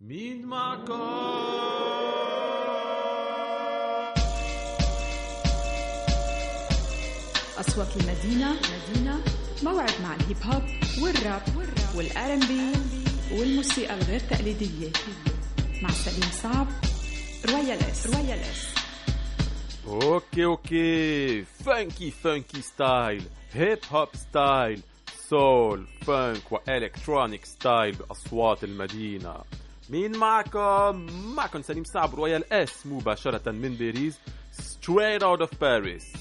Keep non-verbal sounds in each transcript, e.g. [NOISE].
مين معكم أصوات المدينة مدينة موعد مع الهيب هوب والراب وال R&B والموسيقى الغير تقليدية. مع سليم صعب Royal S. Royal S. OK OK. Funky funky style hip hop style Soul funk و electronic style بأصوات المدينة. مين معكم؟ معكم سليم صعب Royal S مباشرة من باريس straight out of Paris.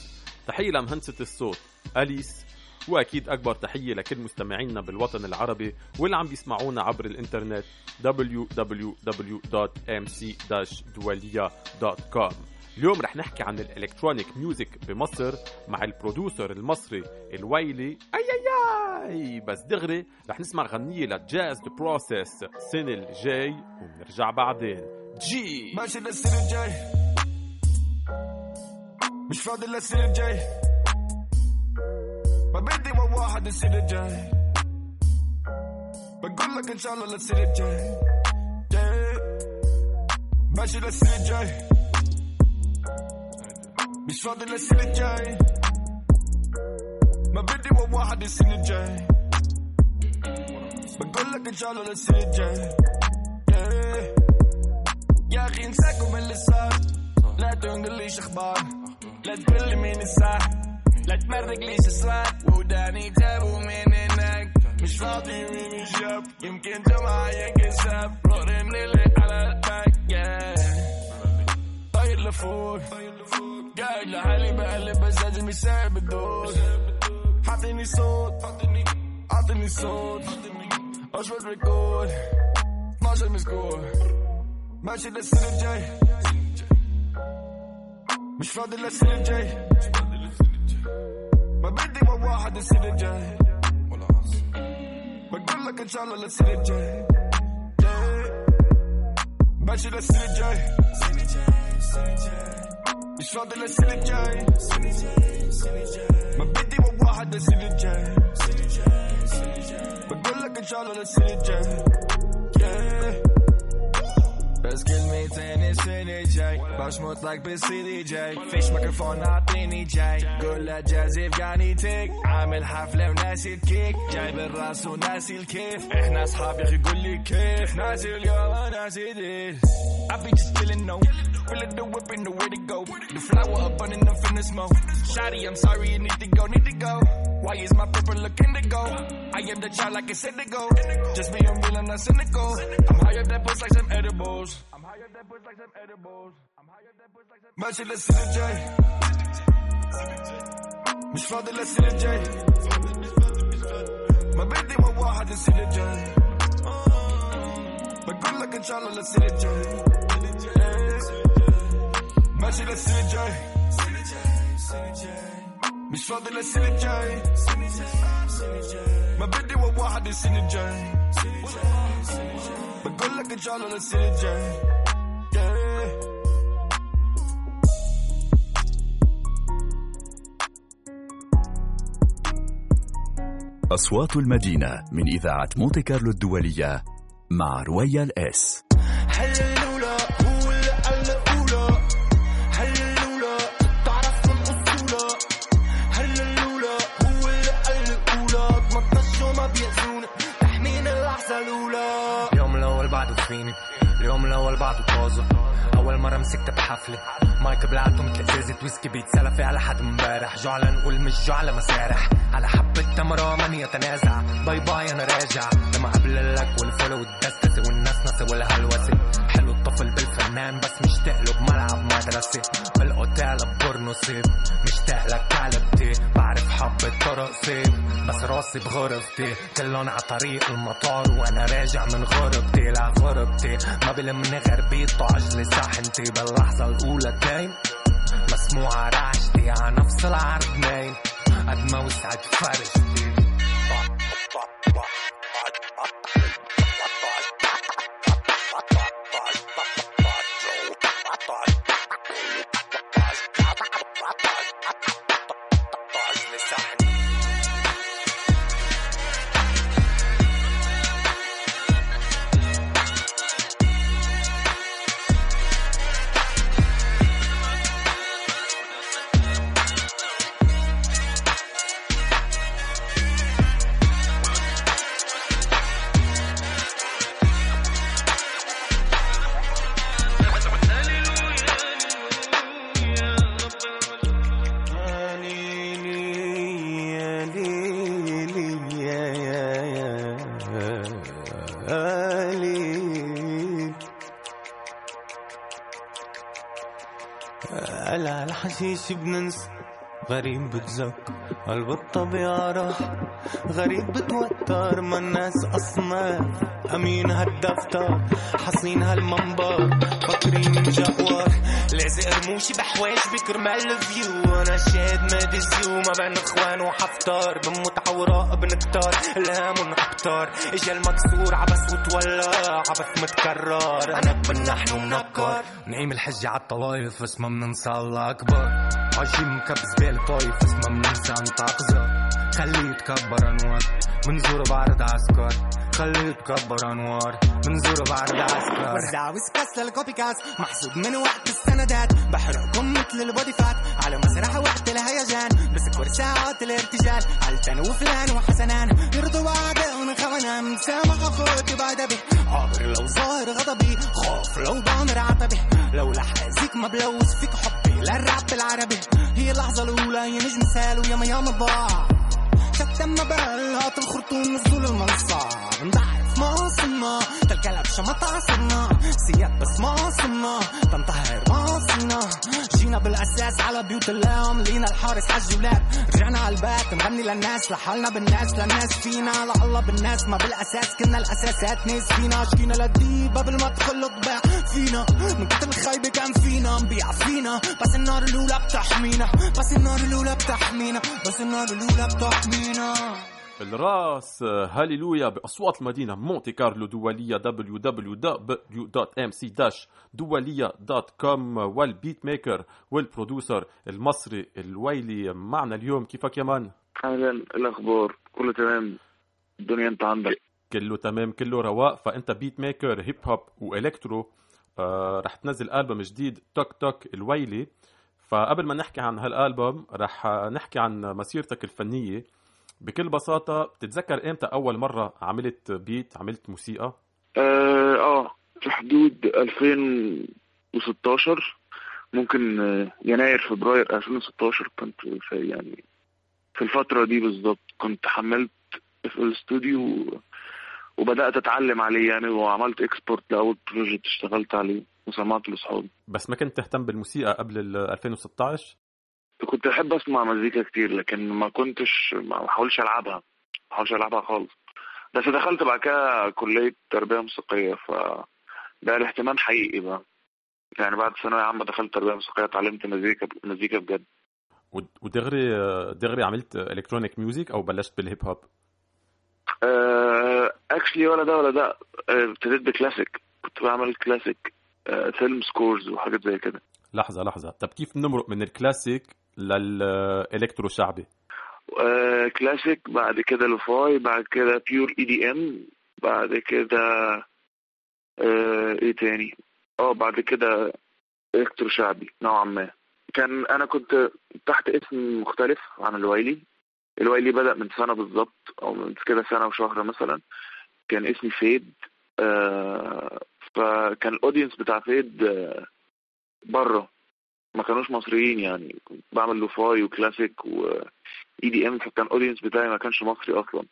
تحية لمهندسة الصوت أليس. وأكيد أكبر تحية لكل مستمعينا بالوطن العربي واللي عم بيسمعونا عبر الإنترنت www.mc-doualiya.com اليوم رح نحكي عن ال electronic music بمصر مع ال producer المصري الوايلي. أي أي أي. بس دغري رح نسمع غنية ل Jazz The Process السنة الجاي ونرجع بعدين. جي ماشي للسنة الجاي. مش فاضي للسنة الجاي. ما بدي واحد السنة الجاي. بقول لك إن شاء الله للسنة الجاي. جاي. ماشي للسنة الجاي. مش فاضي للسنة الجاي. ما بدي واحد السنة الجاي. بقول لك إن شاء الله للسنة الجاي. جاي. يا أخي انساكم اللي صار. لا تنقليش أخبار. لا تقول لي مين الصح لا تمرق ليش أسرار. وداني جابوا من هناك. مش فاضي مين الشاب يمكن جماعة ينكسب رغم للي على الباك. طاير لفوق. قاعد لحالي بقلب بزاز مش سايب الدور حاطيني صوت حاطيني صوت اشفط ريكورد 12 مسكور ماشي للسنة الجاي مش فاضي للسنة الجاي ما بدي من واحد السنة الجاي بقول لك ان شاء الله للسنة الجاي جاي. ماشي للسنة الجاي الجاي ما بدي من واحد السنة الجاي بقول لك ان شاء الله للسنة الجاي دي جاي فيش ميكروفون اعطيني جاي قول له جازف قاني تيك عامل حفلة وناسي الكيك جايب الراس وناسي الكيف احنا اصحاب يا اخي قول لي كيف ناسي اليوم وناسي this I be just feeling no Feeling the whip and the way to go The flower up on enough in the smoke Shawty I'm sorry you need to go need to go Why is my purple looking to go I am the child like a cynical Just being real I'm not cynical I'm higher than push like some edibles I'm higher than push like some edibles I'm higher than push like some ماشي للسنة الجاي مش فاضي للسنة الجاي ما بدي من واحد السنة الجاي بقول لك ان شاء الله للسنة الجاي ماشي للسنة الجاي مش فاضي للسنة الجاي ما بدي واحد السنة الجاي بقول لك ان شاء الله للسنة الجاي أصوات المدينة من إذاعة مونتي كارلو الدولية مع رويال إس. الأول بعده طازه أول مرة مسكت بحفلة. مايك بلعته مثل ازازه ويسكي بيتسلفي على حد امبارح. جعلة نقول مش جعلة مسارح. على حبة تمرة من يتنازع. باي باي أنا راجع. لما قبل لك والفولو والدستسة والنسنسة والهلوسة الطفل بالفنان بس مشتاق له بملعب مدرسة. بالقتال ببورنو سيب مشتاق لك كعلبتي بعرف حبة طرق سيب بس راسي بغرفتي. كلهم على طريق المطار وأنا راجع من غربتي. لغربتي ما بلمني غير بيت عجلي ساحنتي باللحظة الأولى دايم مسموعة رعشتي على نفس العرض نايم. قد ما وسعت فرشتي. Ateş ibn غريب بتزك قلب الطبيعة راح غريب بتوتر ما الناس أصناف. أمين هالدفتر حصين هالمنبر فاكرين جوار لازق رموشي بحواش بكرمال الفيو. أنا شاد مادزيو ما بين إخوان وحفتار. بموت عوراء بنكتار الهام أكتر إجا المكسور عبس وتولى عبث متكرر. أنا بنحن ومنكر نعيم الحجة عالطوايف بس ما بننسى الله أكبر. عايشين مكبس بالطايف بس ما بننسى نتقزر خليه يتكبر أنوار. منزور بعرض عسكر. خليه يتكبر أنوار. منزور بعرض عسكر. ورداوس كاس للكوبي كاس. محسوب من وقت السندات. بحرقكم مثل البودي فات. على مسرح وقت الهيجان. بس ساعات الارتجال. علتن وفلان وحسنان. يرضوا بعد ونخونا مسامح أخوك بأدبي عابر لو ظاهر غضبي. خوف لو ضامر عتبي لو لحازيك ما بلوث فيك حبي للراب العربي. هي اللحظة الأولى يا نجم سال ويا ميام ضاع بال هات الخرطوم نزول المنصة نضعف ما وصلنا تلك شمط عصرنا. سياد بس ما وصلنا تنطهر ما وصلنا. جينا بالأساس على بيوت اللام لينا الحارس حج ولاد. رجعنا على البيت نغني للناس لحالنا بالناس للناس فينا. لله بالناس ما بالأساس كنا الأساسات ناس فينا شكينا للديب قبل ما تدخل الطباع فينا. من كتر الخيبة كان فينا. نبيع فينا. بس النار الأولى بتحمينا. بس النار الأولى بتحمينا. بس النار الأولى بتحمينا. الراس. هاليلويا بأصوات المدينة. مونتي كارلو دولية. www.mc-doualiya.com وال beat maker وال producer. المصري الوايلي. معنا اليوم. كيفك يا man؟ أهلا. الأخبار. كله تمام. الدنيا أنت عندك. كله تمام. كله رواق. فأنت beat maker hip hop و electro آه رح تنزل ألبوم جديد توك توك الوايلي. فقبل ما نحكي عن هالألبوم رح نحكي عن مسيرتك الفنية. بكل بساطة بتتذكر إمتى أول مرة عملت beat عملت موسيقى؟ آه, آه في حدود 2016 ممكن آه، يناير فبراير 2016 كنت في يعني في الفترة دي بالظبط كنت حملت FL Studio وبدأت أتعلم عليه يعني وعملت export لأول project اشتغلت عليه وسمعته لأصحابي بس ما كنت تهتم بالموسيقى قبل ال 2016 كنت أحب أسمع مزيكا كتير لكن ما كنتش ما بحاولش ألعبها ما بحاولش ألعبها خالص. بس دخلت بعد كده كلية تربية موسيقية ف ده الاهتمام حقيقي بقى. يعني بعد ثانوية عامة دخلت تربية موسيقية اتعلمت مزيكا مزيكا بجد. ود- ودغري دغري عملت electronic music أو بلشت بال hip hop actually ولا ده ولا ده. آه، ابتديت بكلاسيك كنت بعمل classic film scores وحاجات زي كده. لحظة لحظة. طب كيف بنمرق من ال classic لل electro شعبي آه، كلاسيك بعد كده lo-fi بعد كده pure EDM بعد كده آه، إيه تاني؟ آه بعد كده electro شعبي نوعا ما. كان أنا كنت تحت اسم مختلف عن الوايلي. الوايلي بدأ من سنة بالظبط أو من كده سنة وشهر مثلا كان اسمي فيد آه فكان ال audience بتاع فيد آه بره. ما كانوش مصريين يعني. كنت بعمل lo-fi و classic و E DM فكان ال audience بتاعي ما كانش مصري أصلا.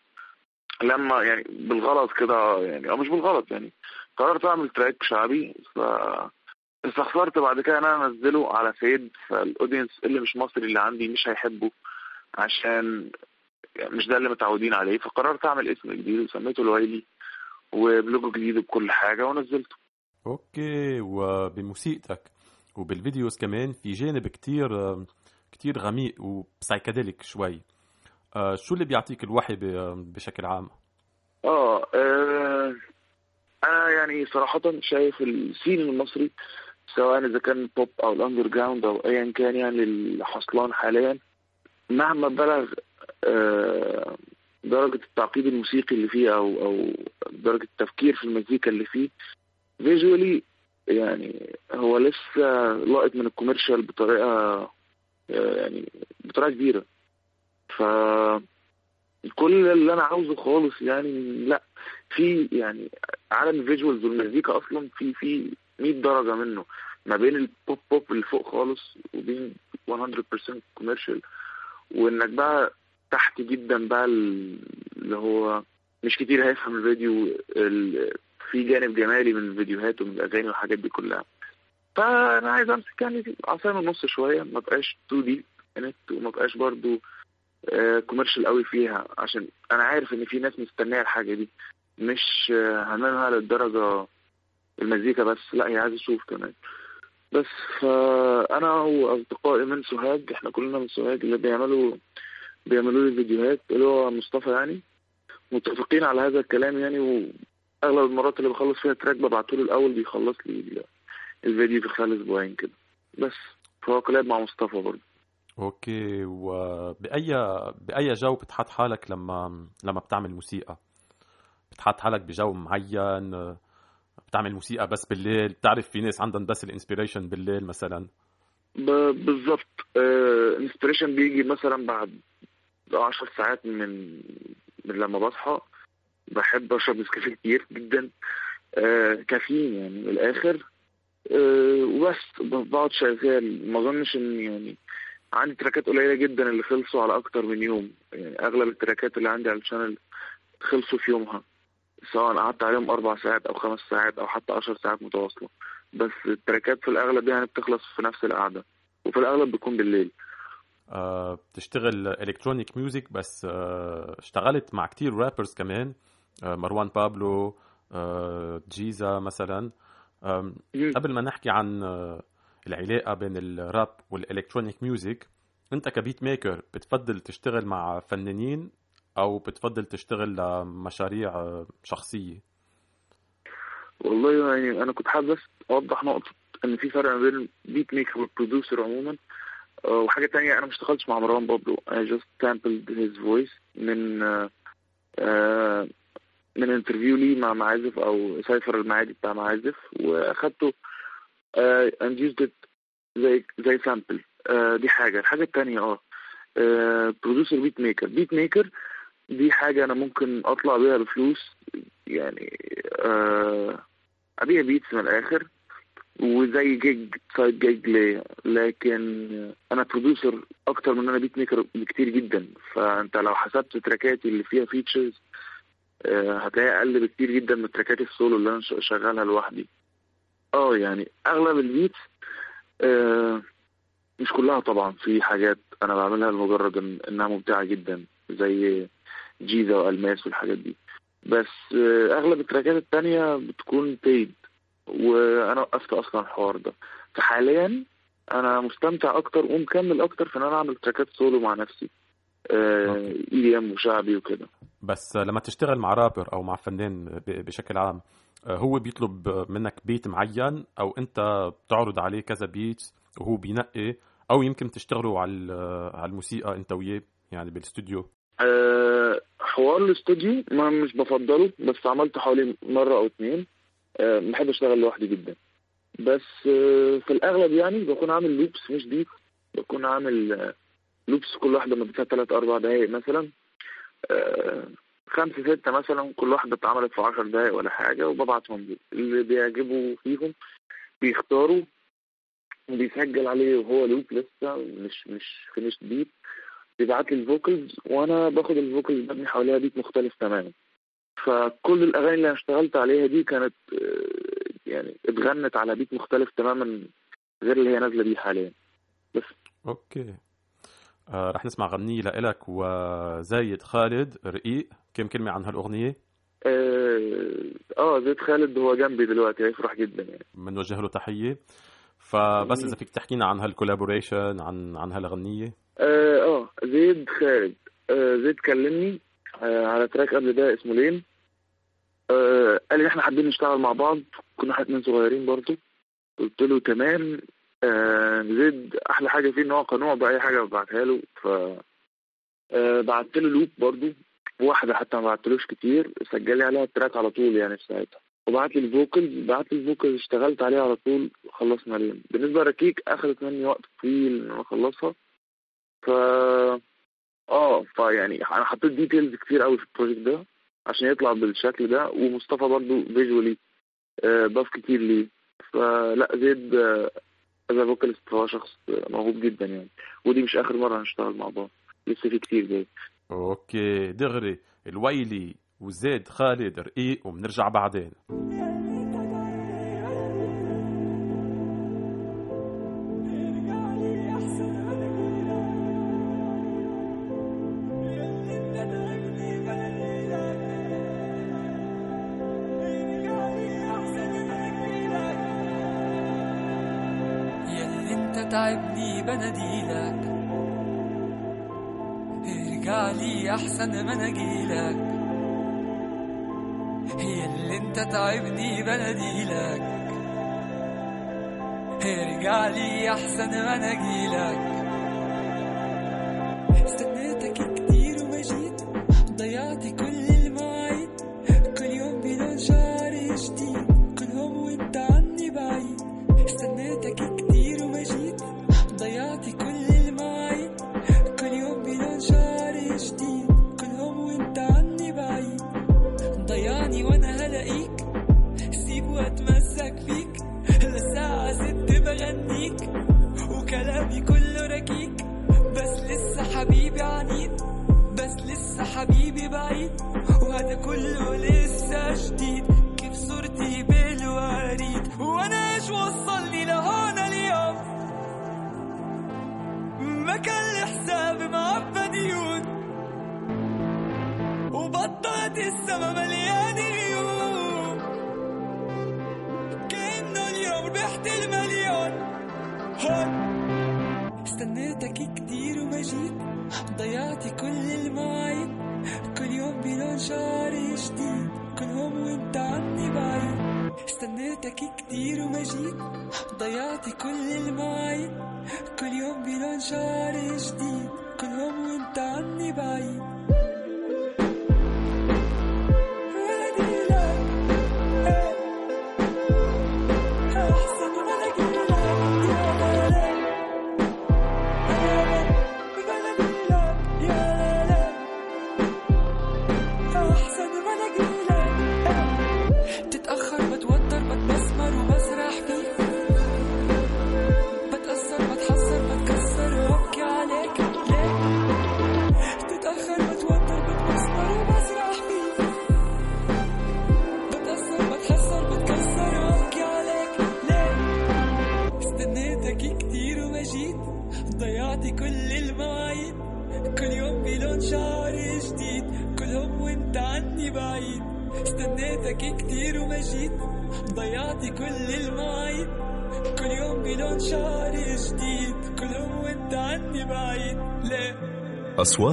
لما يعني بالغلط كده يعني أو مش بالغلط يعني قررت أعمل track شعبي ف استخسرت بعد كده إن أنا أنزله على فيد فال audience اللي مش مصري اللي عندي مش هيحبه. عشان مش ده اللي متعودين عليه فقررت أعمل اسم جديد وسميته الويلي وبلوجو جديد بكل حاجة ونزلته. Okay وبموسيقتك وبال videos كمان في جانب كتير كتير غميق و psychedelic شوي. آه، شو اللي بيعطيك الوحي بشكل عام؟ آه آه، أنا يعني صراحة شايف ال scene المصري سواء إذا كان بوب أو ال underground أو ايا كان يعني الحصلان حاليا مهما بلغ آه، درجة التعقيد الموسيقي اللي فيه أو أو درجة التفكير في المزيكا اللي فيه visually يعني هو لسه لاقط من ال commercial بطريقة آه، يعني بطريقة كبيرة. ف كل اللي أنا عاوزه خالص يعني لأ في يعني عالم ال visuals والمزيكا أصلا في في 100 درجة منه ما بين ال pop pop اللي فوق خالص وبين 100% commercial وإنك بقى تحت جدا بقى ال- اللي هو مش كتير هيفهم الفيديو ال- في جانب جمالي من الفيديوهات ومن الأغاني والحاجات دي كلها. فأنا عايز أمسك يعني عصاية من النص شوية ما بقاش 2 دي نت وما بقاش برضو كوميرشال قوي فيها عشان أنا عارف إن في ناس مستنية الحاجة دي. مش آه، هنعملها للدرجة المزيكا بس لا هي عايزة صوت كمان. بس فأنا وأصدقائي من سوهاج إحنا كلنا من سوهاج اللي بيعملوا بيعملوا لي فيديوهات اللي هو مصطفى يعني متفقين على هذا الكلام يعني وأغلب المرات اللي بخلص فيها track ببعته له الأول بيخلص لي ال- الفيديو في خلال أسبوعين كده. بس فهو collab مع مصطفى برضه. Okay. وبأي بأي جو بتحط حالك لما لما بتعمل موسيقى؟ بتحط حالك بجو معين؟ بتعمل موسيقى بس بالليل. بتعرف في ناس عندهم بس ال inspiration بالليل مثلا. ب- بالظبط. inspiration بيجي مثلا بعد عشر ساعات من من لما بصحى. بحب أشرب نسكافيه كتير جدا. آه، كافيين يعني من الآخر. آه، وبس. بقعد شغال. ما أظنش إن يعني عندي تراكات قليلة جدا اللي خلصوا على أكتر من يوم. يعني أغلب التراكات اللي عندي على ال channel خلصوا في يومها. سواء قعدت عليهم أربع ساعات أو خمس ساعات أو حتى عشر ساعات متواصلة. بس التراكات في الأغلب يعني بتخلص في نفس القعدة. وفي الأغلب بيكون بالليل. آه، بتشتغل electronic music بس آه، اشتغلت مع كتير rappers كمان. آه، مروان بابلو آه، جيزا مثلا. مم. قبل ما نحكي عن آه، العلاقة بين الراب وال electronic music أنت ك beat maker بتفضل تشتغل مع فنانين أو بتفضل تشتغل لمشاريع آه، شخصية؟ والله يعني أنا كنت حابب بس أوضح نقطة إن في فرق بين ال beat maker وال producer عموما. آه، وحاجة تانية أنا ما اشتغلتش مع مروان بابلو. I just sampled his voice من آه، آه، من interview لي مع معازف أو cypher المعادي بتاع معازف. وأخدته آه، and used it زي زي sample دي حاجة. الحاجة التانية آه producer beat maker beat maker دي حاجة أنا ممكن أطلع بيها بفلوس يعني آه، أبيع beats من الآخر وزي gig side gig ليا لكن أنا producer أكتر من أنا beat maker بكتير جدا. فأنت لو حسبت تراكاتي اللي فيها features هتلاقيها أقل بكتير جدا من تراكات السولو اللي أنا شغالها لوحدي. آه يعني أغلب ال beats آه، مش كلها طبعا في حاجات أنا بعملها لمجرد إنها ممتعة جدا زي جيزا وألماس والحاجات دي. بس آه، أغلب التراكات التانية بتكون paid وأنا وقفت أصلا الحوار ده. فحاليا أنا مستمتع أكتر ومكمل أكتر في إن أنا أعمل تراكات سولو مع نفسي. EDM وشعبي وكده. بس لما تشتغل مع رابر أو مع فنان بشكل عام آه، هو بيطلب منك beat معين؟ أو أنت بتعرض عليه كذا beat وهو بينقي؟ أو يمكن تشتغلوا على على الموسيقى أنت وياه؟ يعني بالاستوديو أه حوار الاستوديو ما مش بفضله بس عملته حوالي مرة أو اتنين. أه بحب أشتغل لوحدي جدا. بس أه في الأغلب يعني بكون عامل loops مش beat بكون عامل أه loops كل واحدة مدتها تلات أربع دقايق مثلا. أه خمسة ستة مثلا كل واحدة اتعملت في عشر دقايق ولا حاجة وببعتهم. اللي بيعجبوا فيهم بيختاروا وبيسجل عليه وهو loop لسه مش مش finish beat بيبعت لي ال vocals وأنا باخد ال vocals ببني حواليها beat مختلف تماما. فكل الأغاني اللي أنا اشتغلت عليها دي كانت آه، يعني اتغنت على beat مختلف تماما غير اللي هي نازلة بيه حاليا. okay. آه رح نسمع غنية لإلك وزيد خالد ركيك. كم كلمة عن هالأغنية؟ آه آه، زيد خالد هو جنبي دلوقتي هيفرح جدا يعني. بنوجه له تحية. فبس إذا فيك تحكينا عن هال collaboration عن عن هالغنية آه آه، زيد خالد. آه زيد كلمني آه على track قبل ده اسمه لين آه قال لي إحنا حابين نشتغل مع بعض كنا إحنا اتنين صغيرين برضو. قلت له تمام. آه زيد أحلى حاجة فيه إن هو قنوع باي حاجة ببعتها له. ف آه بعت له loop برضو واحدة حتى ما بعتلوش كتير سجل لي عليها ال track على طول يعني في ساعتها. وبعت لي ال vocals بعت لي ال vocals اشتغلت عليها على طول خلصنا لين بالنسبة لركيك اخذت مني وقت طويل إن أنا أخلصها. ف آه فيعني أنا حطيت details كتير قوي في ال project ده عشان يطلع بالشكل ده ومصطفى برضو visually آه ضاف كتير ليه. فلا زيد as vocalist هو شخص موهوب جدا يعني. ودي مش آخر مرة هنشتغل مع بعض. لسه في كتير جاي. أوكي دغري الويلي وزيد خالد رقيق وبنرجع بعدين. تعبني بناديلك ارجع لي أحسن ما أنا اجيلك هي اللي انت تعبني بناديلك ارجع لي أحسن ما أنا اجيلك السما مليان غيوم كأنه اليوم ربحت المليون هون استنيتك كتير وما جيت ضيعت كل المواعيد كل يوم بلون شعر جديد كلهم وانت عني بعيد استنيتك كتير وما جيت ضيعت كل المواعيد كل يوم بلون شعر جديد كلهم وانت عني بعيد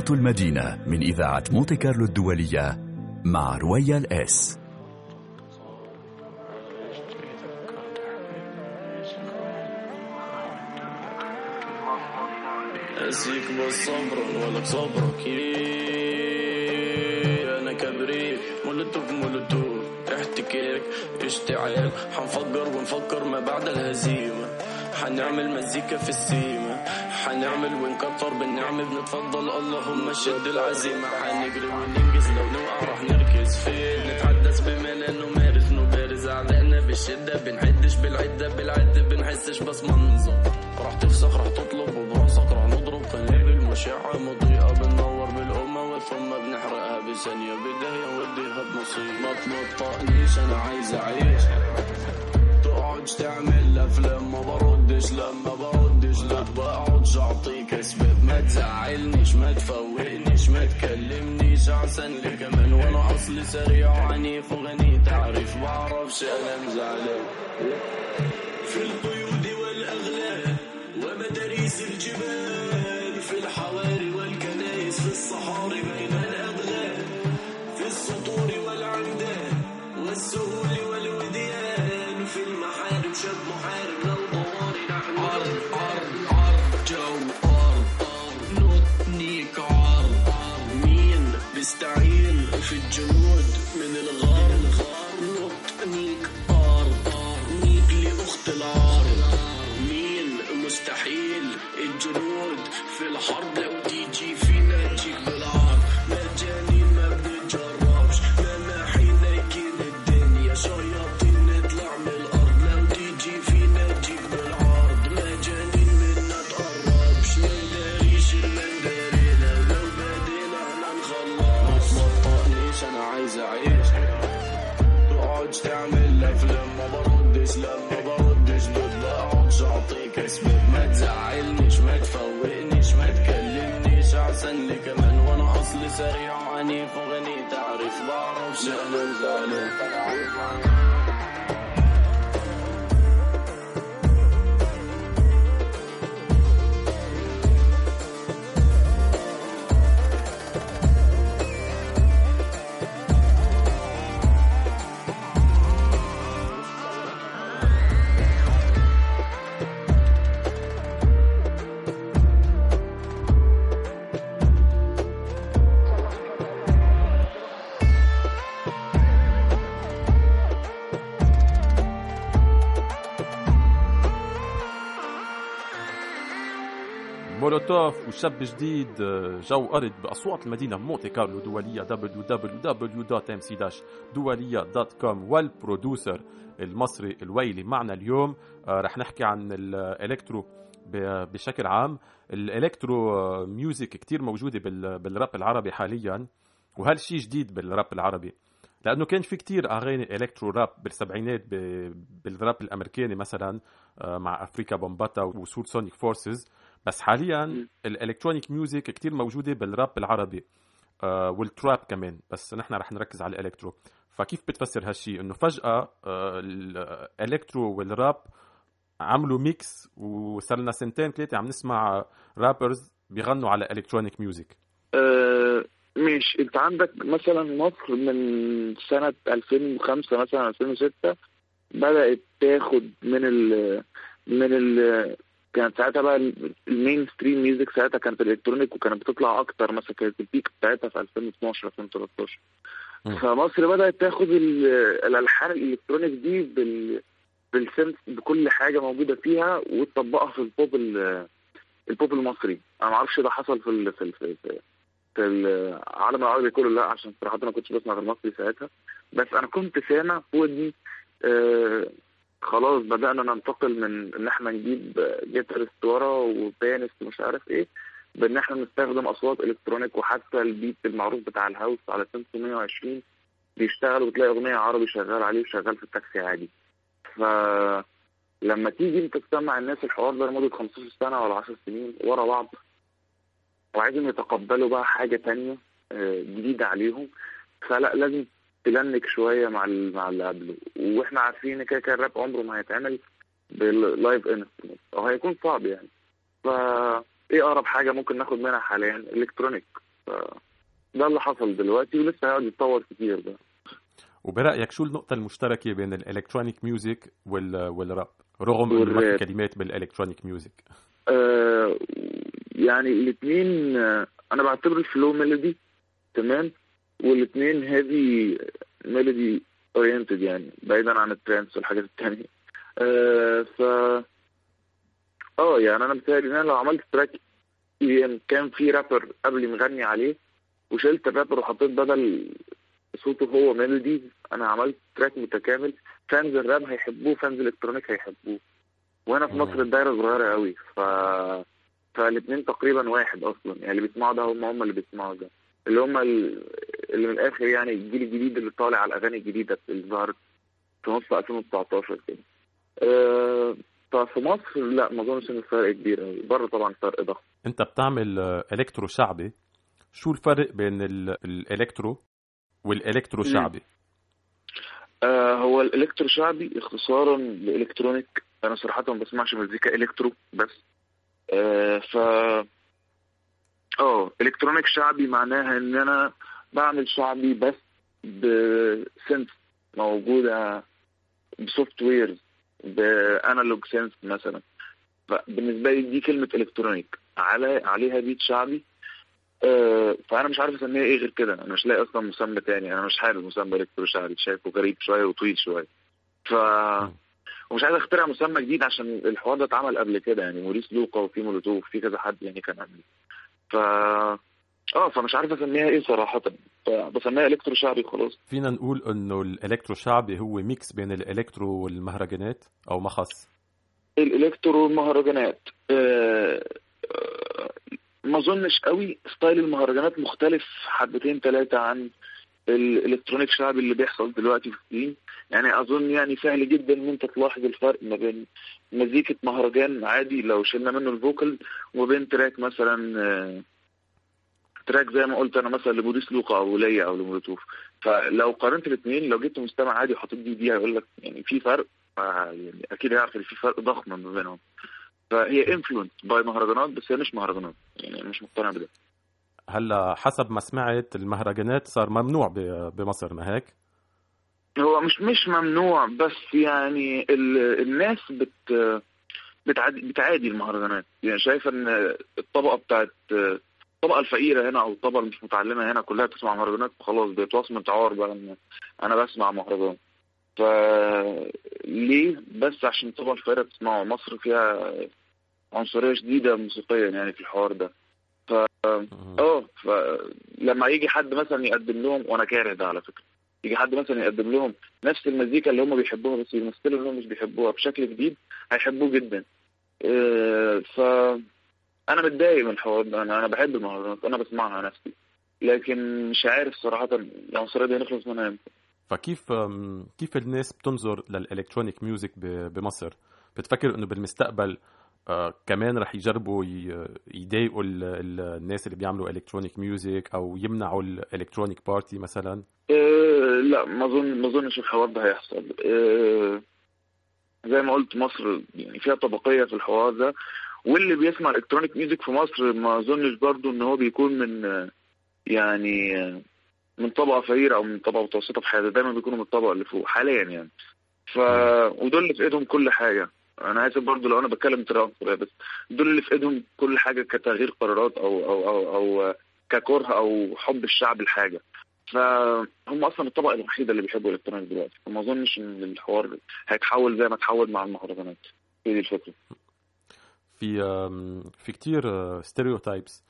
أصوات المدينة من إذاعة مونتي كارلو الدولية مع رويال إس. أسيك بالصبر ولك صبرك أنا كبريت مولوتوف مولوتوف احتكاك اشتعال. حنفكر ونفكر ما بعد الهزيمة. حنعمل مزيكا في السيمة حنعمل ونكتر بالنعمة بنتفضل اللهم شد العزيمة. حنجري وننجز لو نوقع رح نركز فين نتحدث بملل نمارس. نبارز أعدائنا بالشدة بنعدش بالعدة. بالعدة بنحسش بس منظر. رح تفسخ رح تطلب. وبراسك رح نضرب. قنابل المشعة مضيئة. بندور بالأمة ثم بنحرقها بثانية. بداية وديها بنصيب. ما تنطقنيش أنا عايز أعيش. تقعدش تعمل أفلام ما بردش لما بردش لا بقعدش أعطيك أسباب ما تزعلنيش ما تفوقنيش ما تكلمنيش أحسن لي كمان وأنا أصلي سريع وعنيف وغني. تعرف بعرفش أنا مزعلان. في القيود والأغلال ومداريس الجبال في الحواري والكنائس في الصحاري بين الأدغال في السطور والعمدان والسهول في سريع وعنيف وغني تعرف بعرفش أنا زعلان مولوتوف وشب جديد جو أرض بأصوات المدينة مونتي كارلو دولية www.mc-doualiya.com وال producer المصري الوايلي معنا اليوم رح نحكي عن ال electro بشكل عام ال electro music كتير موجودة بالراب العربي حاليا وهالشي جديد بالراب العربي لأنه كان في كتير اغاني electro rap بالسبعينات بالراب الامريكاني مثلا مع افريكا بامباتا وسول سونيك فورسز بس حاليا ال electronic music كتير موجودة بالراب العربي آه وال trap كمان بس نحن رح نركز على ال electro. فكيف بتفسر هالشيء إنه فجأة آه ال electro والراب عملوا mix وصار لنا سنتين ثلاثة عم نسمع rappers بيغنوا على electronic music. أه مش انت عندك مثلا مصر من سنة 2005 مثلا 2006 بدأت تاخد من ال من ال كانت ساعتها بقى ال mainstream music ساعتها كانت ال electronic وكانت بتطلع أكتر مثلا كانت ال peak بتاعتها في 2012 2013 فمصر بدأت تاخد الألحان ال electronic دي بال بال synths بكل حاجة موجودة فيها وتطبقها في ال pop ال pop المصري. أنا ما أعرفش ده حصل في ال في ال في, في العالم العربي كله لا عشان صراحة أنا كنتش بسمع غير مصري ساعتها. بس أنا كنت سامع في ودني آه خلاص بدأنا ننتقل من إن إحنا نجيب جيتارست ورا وبيانست ومش عارف إيه بإن إحنا نستخدم أصوات إلكترونيك وحتى البيت المعروف بتاع الهاوس على 520 بيشتغل وتلاقي أغنية عربي شغال عليه وشغال في التاكسي عادي. ف لما تيجي أنت تسمع الناس الحوار ده لمدة 15 سنة ولا 10 سنين ورا بعض وعايزين يتقبلوا بقى حاجة تانية آه، جديدة عليهم فلا لازم تلنك شوية مع مع اللي قبله. وإحنا عارفين إن كده كده الراب عمره ما هيتعمل بال live instrument أو هيكون صعب يعني. ف إيه أقرب حاجة ممكن ناخد منها حاليا؟ electronic ف ده اللي حصل دلوقتي ولسه هيقعد يتطور كتير ده. وبرأيك شو النقطة المشتركة بين ال electronic music وال والراب رغم إنه ما في كلمات بال electronic music آه يعني الاثنين آه أنا بعتبر ال flow melody تمام؟ والاثنين heavy melody oriented يعني بعيدا عن ال trance والحاجات التانية. آه ف آه يعني أنا متهيألي إن أنا لو عملت track كان في رابر قبلي مغني عليه وشلت الرابر وحطيت بدل صوته هو melody أنا عملت track متكامل. fans ال rap هيحبوه fans ال electronic هيحبوه. وأنا في مصر الدايرة صغيرة قوي ف فالاثنين تقريبا واحد أصلا. يعني اللي بيسمعوا ده هم هم اللي بيسمعوا ده. اللي هم اللي من الآخر يعني الجيل الجديد اللي طالع على الأغاني الجديدة اللي ظهرت في نص 2019 كده. أه ففي مصر لا ما أظنش إن الفرق كبير قوي بره طبعا فرق ضخم. أنت بتعمل إلكترو شعبي. شو الفرق بين الإلكترو والإلكترو شعبي؟ آه هو ال electro شعبي اختصارا ل electronic. أنا صراحة ما بسمعش مزيكا electro بس. آه ف آه electronic شعبي معناها إن أنا بعمل شعبي بس ب synths موجودة ب softwares ب analog synths مثلا. فبالنسبة لي دي كلمة electronic. على عليها beat شعبي. آه فأنا مش عارف أسميها إيه غير كده. أنا مش لاقي أصلا مسمى تاني. أنا مش حابب مسمى electro شعبي. شايفه غريب شوية وطويل شوية. ف ومش عايز أخترع مسمى جديد عشان الحوار ده اتعمل قبل كده. يعني موريس لوقا وفي مولوتوف في كذا حد يعني كان قبلي ف آه فمش عارف اسميها إيه صراحة. بسميها electro شعبي خلاص. فينا نقول إنه ال electro شعبي هو mix بين ال electro والمهرجانات أو ما خص ال electro والمهرجانات آه آه ما أظنش قوي style المهرجانات مختلف حبتين ثلاثة عن ال electronic شعبي اللي بيحصل دلوقتي في ال scene. يعني أظن يعني سهل جدا إن أنت تلاحظ الفرق ما بين مزيكة مهرجان عادي لو شلنا منه ال vocal وما بين track مثلا آه track زي ما قلت أنا مثلا لموريس لوقا أو ليا أو لمولوتوف فلو قارنت الاثنين لو جبت مستمع عادي وحطيت دي دي هيقول لك يعني في فرق يعني أكيد هيعرف إن في فرق ضخم ما بينهم. فهي influenced by مهرجانات بس هي مش مهرجانات. يعني مش مقتنع بده. هلا حسب ما سمعت المهرجانات صار ممنوع بمصر ما هيك؟ هو مش مش ممنوع بس يعني الناس بت بتعادي, بتعادي المهرجانات. يعني شايفه إن الطبقة بتاعت الطبقة الفقيرة هنا أو الطبقة مش متعلمة هنا كلها بتسمع مهرجانات خلاص بيتواصل عار بقى إن أنا بسمع مهرجان. ف ليه؟ بس عشان الطبقة الفقيرة بتسمعه. مصر فيها عنصرية شديدة موسيقيا يعني في الحوار ده. ف آه فلما يجي حد مثلا يقدم لهم وأنا كاره ده على فكرة. يجي حد مثلا يقدم لهم نفس المزيكا اللي هم بيحبوها بس يمثلوا انهم مش بيحبوها بشكل جديد هيحبوه جدا. آه، ف أنا متضايق من الحوار ده. أنا أنا بحب المهرجانات أنا بسمعها نفسي. لكن مش عارف صراحة العنصرية دي هنخلص منها إمتى. فكيف كيف الناس بتنظر للإلكترونيك ميوزك بمصر؟ بتفكر إنه بالمستقبل آه، كمان رح يجربوا يضايقوا ال- ال- الناس اللي بيعملوا electronic music أو يمنعوا ال electronic party مثلا؟ أه لا ما اظن ما أظنش الحوار ده هيحصل. أه زي ما قلت مصر يعني فيها طبقية في الحوار ده. واللي بيسمع electronic music في مصر ما أظنش برضو إن هو بيكون من يعني من طبقة فقيرة أو من طبقة متوسطة في حياته دايما بيكونوا من الطبقة اللي فوق حاليا يعني. ف ودول اللي في إيدهم كل حاجة. أنا اسف برضو لو أنا بتكلم عنصريه بس دول اللي في إيدهم كل حاجة كتغيير قرارات أو أو أو, أو آه، ككره أو حب الشعب لحاجة. فهم أصلا الطبقة الوحيدة اللي بيحبوا ال electronic دلوقتي. فما أظنش إن الحوار هيتحول زي ما اتحول مع المهرجانات. هي دي الفكرة. في في كتير stereotypes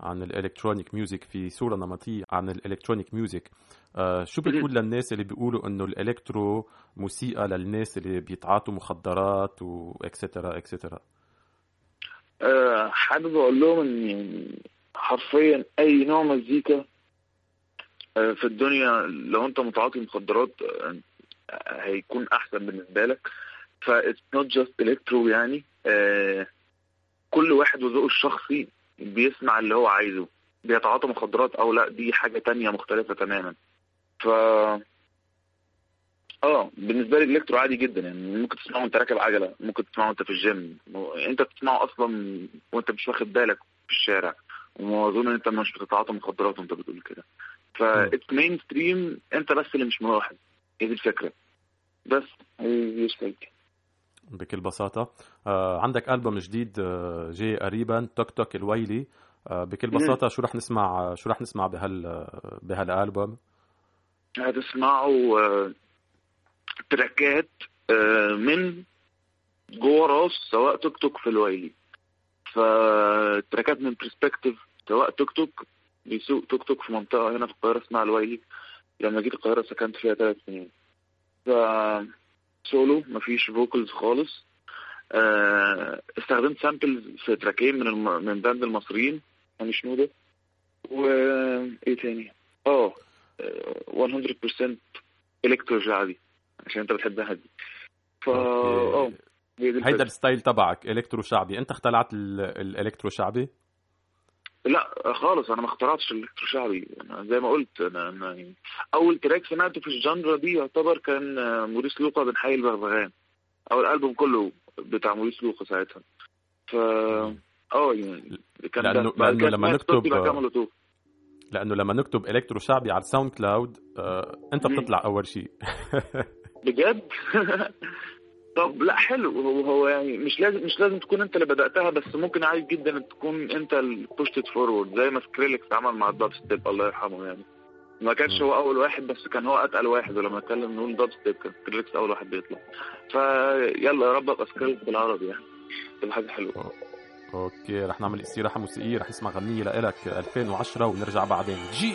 عن ال electronic music في صورة نمطية عن ال electronic music. آه، شو بتقول للناس اللي بيقولوا إنه الإلكترو موسيقى للناس اللي بيتعاطوا مخدرات واكسترا اكسترا أه حابب أقول لهم إن حرفيا أي نوع مزيكا في الدنيا لو أنت متعاطي مخدرات هيكون أحسن بالنسبة لك. ف it's not just electro يعني كل واحد وذوقه الشخصي بيسمع اللي هو عايزه بيتعاطى مخدرات أو لأ دي حاجة تانية مختلفة تماما. ف آه بالنسبة لي ال electro عادي جدا يعني ممكن تسمعه وأنت راكب عجلة ممكن تسمعه وأنت في الجيم أنت بتسمعه أصلا وأنت مش واخد بالك في الشارع واظن إن أنت مش بتتعاطى مخدرات وأنت بتقول كده. ف it's mainstream أنت بس اللي مش ملاحظ هي دي الفكرة. بس هي هي بكل بساطة. آه عندك ألبوم جديد آه جاي قريبا توك توك الويلي. آه بكل بساطة شو رح نسمع شو رح نسمع بهال بهالألبوم؟ هتسمعوا تراكات من جوه راس سواق توك توك في الويلي. فتراكات من perspective سواق توك توك بيسوق توك توك في منطقة هنا في القاهرة اسمها الويلي. لما جيت القاهرة سكنت فيها ثلاث سنين. ف سولو مفيش vocals خالص. آه، استخدمت samples في تراكين من الم... من band المصريين. يعني شنو ده؟ وايه تاني؟ آه آه، 100% electro شعبي عشان أنت بتحبها دي فا آه هيدا. ال style تبعك electro شعبي أنت اخترعت ال- ال electro شعبي لا خالص أنا ما اخترعتش ال electro شعبي أنا زي ما قلت أنا, أنا أول track سمعته في ال genre دي يعتبر كان آه، موريس لوقا بنحيي البغبغان أو الألبوم كله بتاع موريس لوقا ساعتها ف آه يعني كان. بعد لأنه لما نكتب-. لأنه لما نكتب electro شعبي على ال SoundCloud آه أنت. بتطلع أول شيء [LAUGHS] بجد [LAUGHS] طب لا حلو. هو هو يعني مش لازم مش لازم تكون انت اللي بدأتها بس ممكن عادي جدا تكون انت اللي pushed forward زي ما Skrillex عمل مع الدب ستيب الله يرحمه يعني. ما كانش هو أول واحد بس كان هو أتقل واحد ولما نتكلم نقول دب ستيب كان Skrillex أول واحد بيطلع. فيلا يا رب أبقى Skrillex بالعربي يعني. تبقى حاجة حلوة. okay رح نعمل استراحه موسيقيه رح نسمع غنية لإلك 2010 ونرجع بعدين. جي!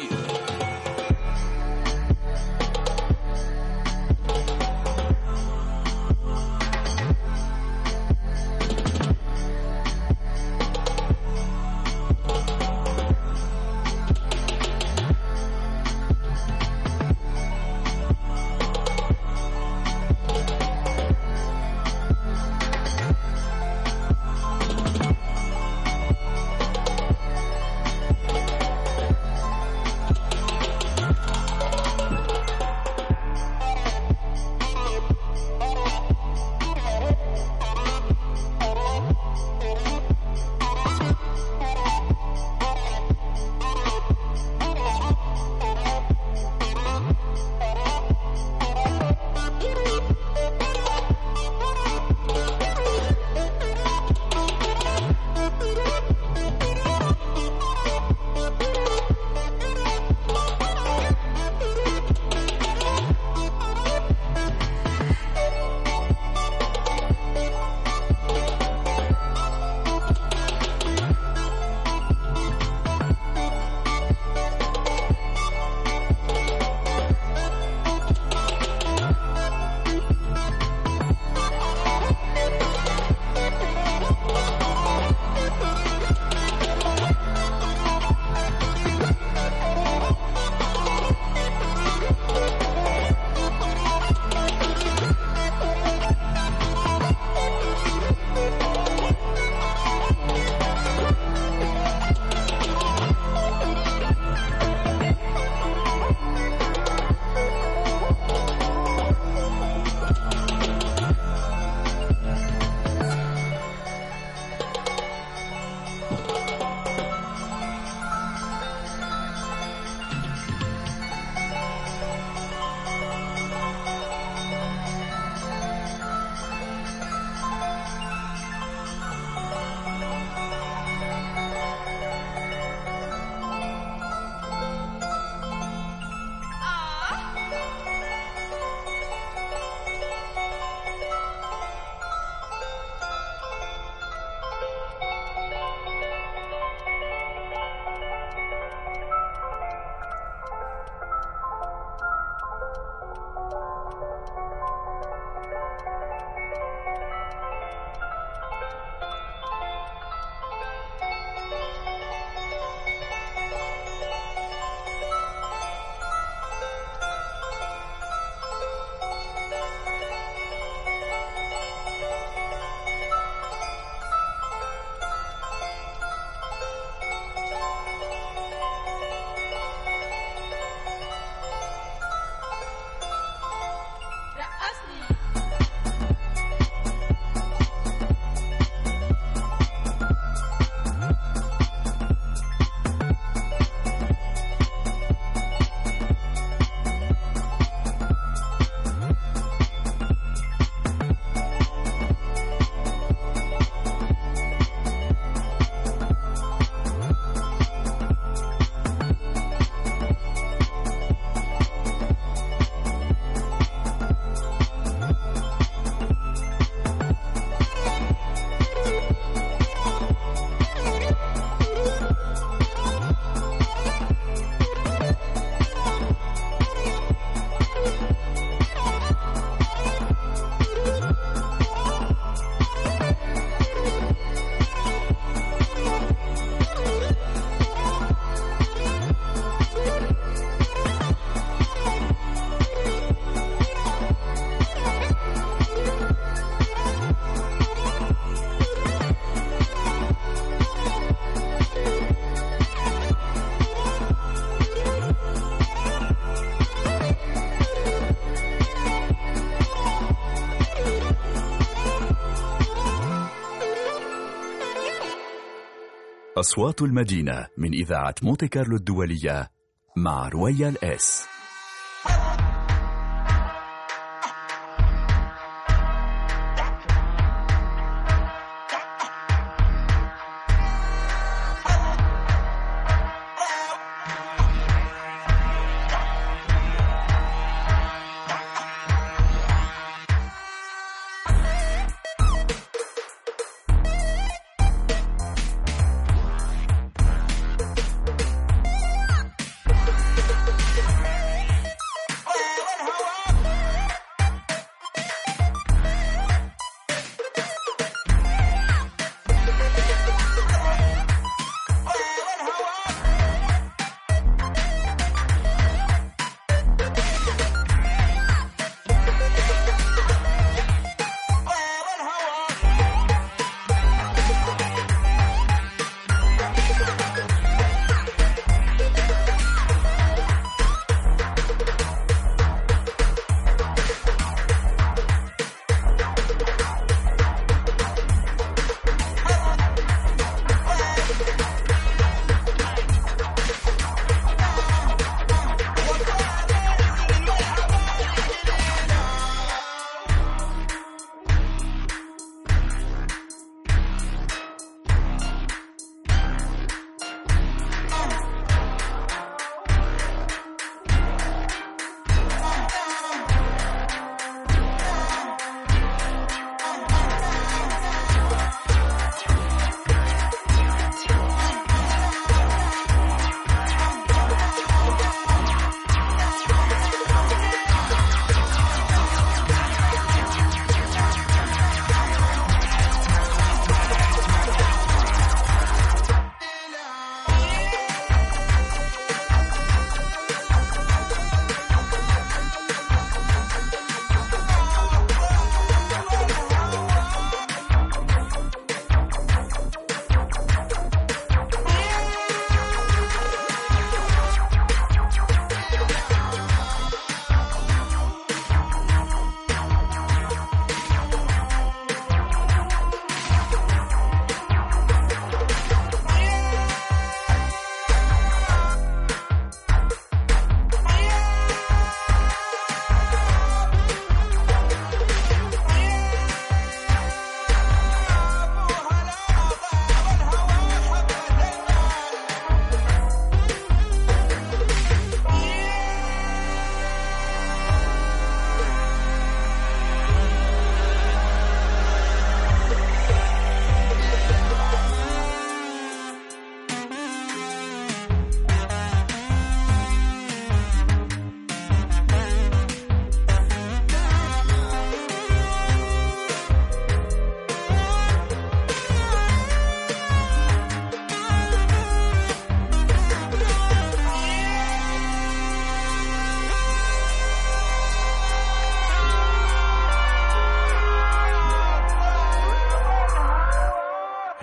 أصوات المدينة من إذاعة مونتي كارلو الدولية مع رويال إس.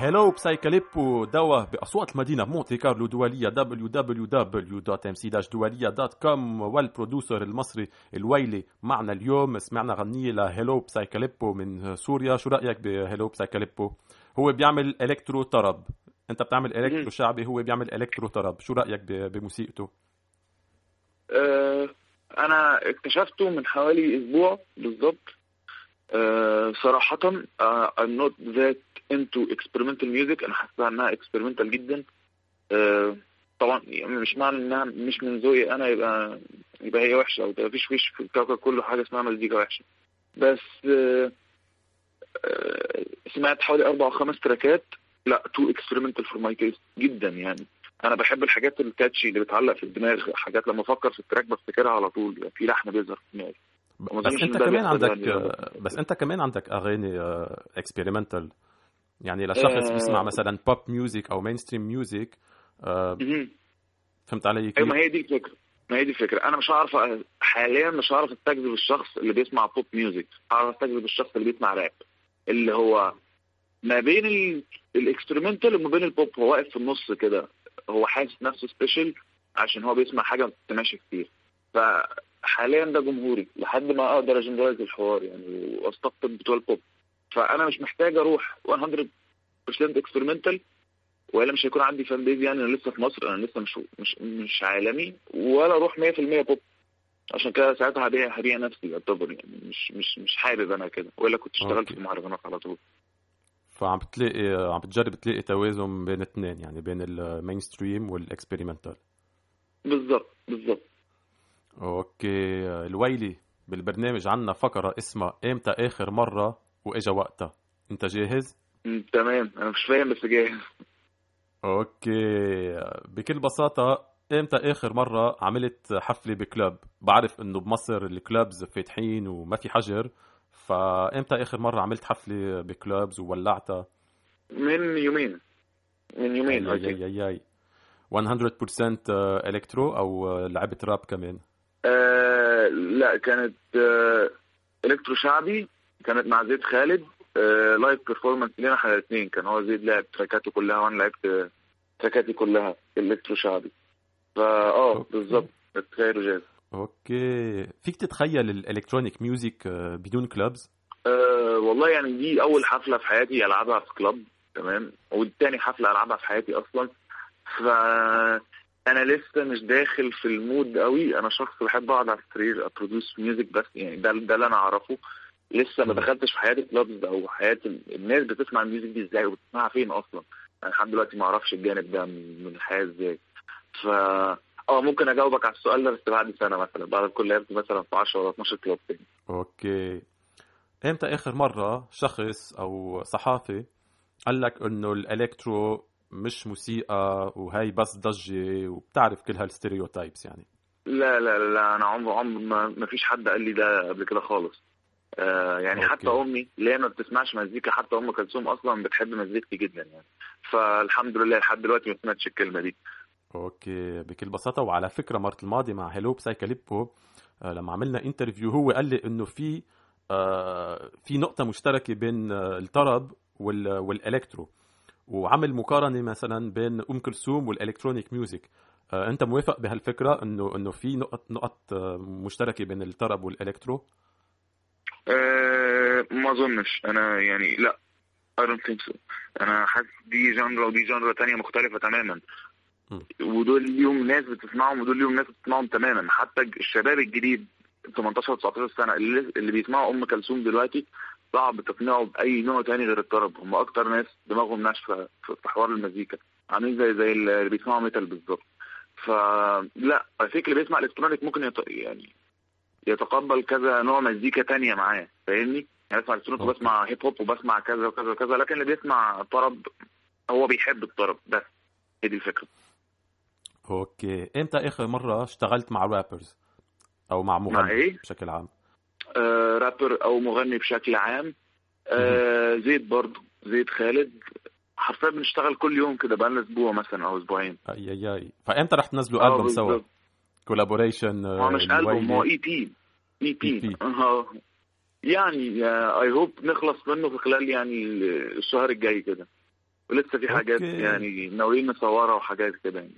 Hello Psychaleppo دوا بأصوات المدينة مونتي كارلو دولية www.mc-doualiya.com وال producer المصري الويلي. معنا اليوم سمعنا غنية ل Hello Psychaleppo من سوريا. شو رأيك ب Hello Psychaleppo هو بيعمل electro طرب. أنت بتعمل electro شعبي هو بيعمل electro طرب. شو رأيك بموسيقته؟ آه، أنا اكتشفته من حوالي أسبوع بالظبط. آه، صراحة آه، I'm not that into experimental music. أنا حاسسها إنها experimental جدا. آه، طبعا يعني مش معنى إنها مش من ذوقي أنا يبقى يبقى هي وحشة أو مفيش فيش في الكوكب كله حاجة اسمها مزيكا وحشة. بس آه، آه، سمعت حوالي أربع أو خمس تراكات. لا too experimental for my taste جدا يعني. أنا بحب الحاجات ال catchy اللي بتعلق في الدماغ حاجات لما أفكر في ال track بفتكرها على طول في لحن بيظهر في دماغي. بس أنت كمان عندك يعني. بس أنت كمان عندك أغاني experimental يعني لشخص آه. بيسمع مثلا pop music أو mainstream music. فهمت علي كيف؟ أيوه ما هي دي الفكرة. ما هي دي الفكرة. أنا مش هعرف حاليا مش هعرف أستجذب الشخص اللي بيسمع pop music هعرف أستجذب الشخص اللي بيسمع راب اللي هو ما بين ال- ال experimental وما بين البوب هو واقف في النص كده. هو حاسس نفسه special عشان هو بيسمع حاجة ما بتسمعش كتير. فحاليا ده جمهوري لحد ما أقدر ا generalize الحوار يعني وأستقطب بتوع البوب فأنا مش محتاج أروح 100% experimental والا مش هيكون عندي fan base يعني أنا لسه في مصر أنا لسه مش مش مش عالمي ولا أروح 100% بوب عشان كده ساعتها هبيع هبيع نفسي يعتبر يعني مش مش مش حابب أنا كده. ولا كنت اشتغلت. في مهرجانات على طول. فعم بتلاقي عم بتجرب تلاقي توازن بين الاثنين يعني بين ال mainstream وال experimental بالظبط بالظبط. أوكي الويلي بالبرنامج عنا فقرة اسمها إمتى آخر مرة وإجا وقتها. أنت جاهز؟ تمام. أنا مش فاهم بس جاهز. أوكي. بكل بساطة إمتى آخر مرة عملت حفلة ب club؟ بعرف إنه بمصر ال clubs فاتحين وما في حجر فإمتى آخر مرة عملت حفلة ب clubs وولعتها؟ من يومين. من يومين ياي ياي ياي 100% إلكترو أو لعبت راب كمان؟ آه لا كانت آه إلكترو شعبي كانت مع زيد خالد آه live performance لينا إحنا الاثنين. كان هو زيد لعب تراكاته كلها وأنا لعبت آه، تراكاتي كلها الكترو شعبي. فا آه. بالظبط. تخيلوا جاز أوكي. فيك تتخيل ال electronic music بدون clubs أه والله يعني دي أول حفلة في حياتي ألعبها في club تمام؟ والتاني حفلة ألعبها في حياتي أصلا. ف أنا لسه مش داخل في ال mood قوي أنا شخص بحب أقعد على السرير ا produce music بس يعني ده ده اللي أنا أعرفه. لسه ما. دخلتش في حياه ال clubs أو حياه ال- الناس بتسمع ال music دي إزاي وبتسمعها فين أصلا؟ أنا لحد دلوقتي ما أعرفش الجانب ده من الحياة إزاي. ف آه ممكن أجاوبك على السؤال ده بس بعد سنة مثلا بعد كل لعبت مثلا في 10 ولا 12 club تاني. أوكي. إمتى آخر مرة شخص أو صحافي قال لك إنه الإلكترو مش موسيقى وهي بس ضجة وبتعرف كل هال stereotypes يعني؟ لا لا لا, لا أنا عمر عمر ما, ما فيش حد قال لي ده قبل كده خالص. آه يعني أوكي. حتى أمي اللي هي ما بتسمعش مزيكا حتى أم كلثوم أصلا بتحب مزيكتي جدا يعني. فالحمد لله لحد دلوقتي ما سمعتش الكلمة دي. أوكي بكل بساطة. وعلى فكرة مرة الماضي مع Hello Psychaleppo آه، لما عملنا interview هو قال لي إنه في آه، في نقطة مشتركة بين الطرب وال- والإلكترو. وعمل مقارنة مثلا بين أم كلثوم وال electronic music. أنت موافق بهالفكرة إنه إنه في نقط نقط مشتركة بين الطرب والإلكترو؟ آه ما أظنش. أنا يعني لا I don't think so. أنا حاسس دي genre ودي genre تانية مختلفة تماما. م. ودول ليهم ناس بتسمعهم ودول ليهم ناس بتسمعهم تماما. حتى الشباب الجديد 18 19 سنة اللي, اللي بيسمعوا أم كلثوم دلوقتي صعب تقنعه بأي نوع تاني غير الطرب. هم أكتر ناس دماغهم ناشفة في حوار المزيكا. عاملين زي زي اللي بيسمعوا metal بالظبط. فلا الفكر اللي بيسمع electronic ممكن يط... يعني يتقبل كذا نوع مزيكا تانية معاه فاهمني؟ يعني بسمع electronic. وبسمع هيب هوب وبسمع كذا وكذا وكذا لكن اللي بيسمع طرب هو بيحب الطرب بس. هي دي الفكرة. أوكي. إمتى آخر مرة اشتغلت مع rappers أو مع مغني مع إيه؟ بشكل عام؟ آه رابر أو مغني بشكل عام. آه زيد برضه زيد خالد. حرفيا بنشتغل كل يوم كده بقالنا أسبوع مثلا أو أسبوعين. أي أي أي. فإمتى رح تنزلوا آه، البوم سوا؟ بالظبط. collaboration هو مش ألبوم هو E P EP يعني I hope نخلص منه في خلال يعني الشهر الجاي كده. ولسه في حاجات أوكي. يعني ناويين نصورها وحاجات كده يعني.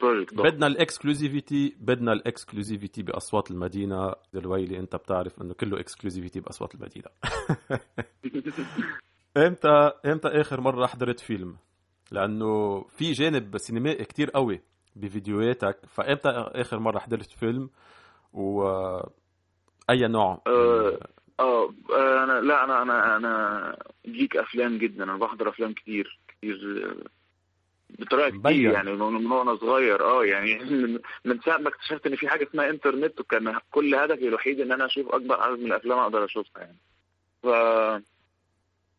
project. بدنا ال exclusivity بدنا ال exclusivity بأصوات المدينة. الويلي أنت بتعرف إنه كله exclusivity بأصوات المدينة. [LAUGHS] إمتى إمتى آخر مرة حضرت فيلم؟ لأنه في جانب سينمائي كتير قوي. بفيديوهاتك. فامتى آخر مرة حضرت فيلم و أي نوع؟ آه، آه أنا لا أنا أنا أنا جيك أفلام جدا. أنا بحضر أفلام كتير كتير آه، بطريقة كتير. يعني من وأنا صغير. آه يعني [LAUGHS] من, من ساعة ما اكتشفت إن في حاجة اسمها إنترنت وكان كل هدفي الوحيد إن أنا أشوف أكبر عدد من الأفلام أقدر أشوفها يعني. ف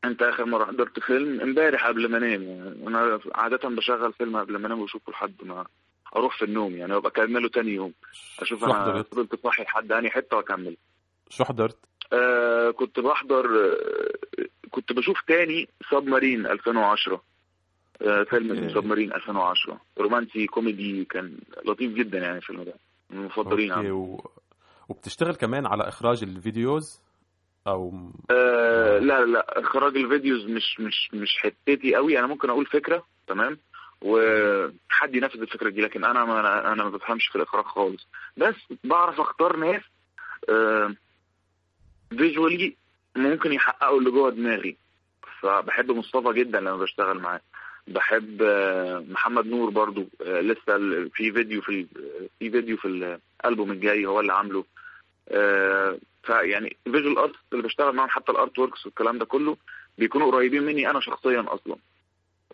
انت اخر مرة حضرت فيلم امبارح قبل ما انام. يعني أنا عادة بشغل فيلم قبل ما انام واشوفه لحد ما أروح في النوم يعني وابقى اكمله تاني يوم. أشوف شو أنا فضلت صاحي لحد انهي حتة واكمل. شو حضرت؟ آه كنت بحضر آه كنت بشوف تاني Submarine 2010 آه فيلم اسمه. Submarine 2010 رومانسي كوميدي كان لطيف جدا يعني الفيلم ده. من المفضلين أوكي عندي. و... وبتشتغل كمان على إخراج ال videos؟ أو آه لا لا إخراج ال videos مش مش مش حتتي قوي أنا ممكن أقول فكرة تمام؟ وحد ينفذ الفكرة دي لكن أنا ما أنا ما بفهمش في الإخراج خالص. بس بعرف أختار ناس آه visually ممكن يحققوا اللي جوه دماغي. فبحب مصطفى جدا لما بشتغل معاه. بحب آه، محمد نور برضو. آه، لسه في فيديو في في فيديو في الألبوم الجاي هو اللي عامله. آه، فيعني ال visual art اللي بشتغل معاهم حتى ال artworks والكلام ده كله بيكونوا قريبين مني أنا شخصيا أصلا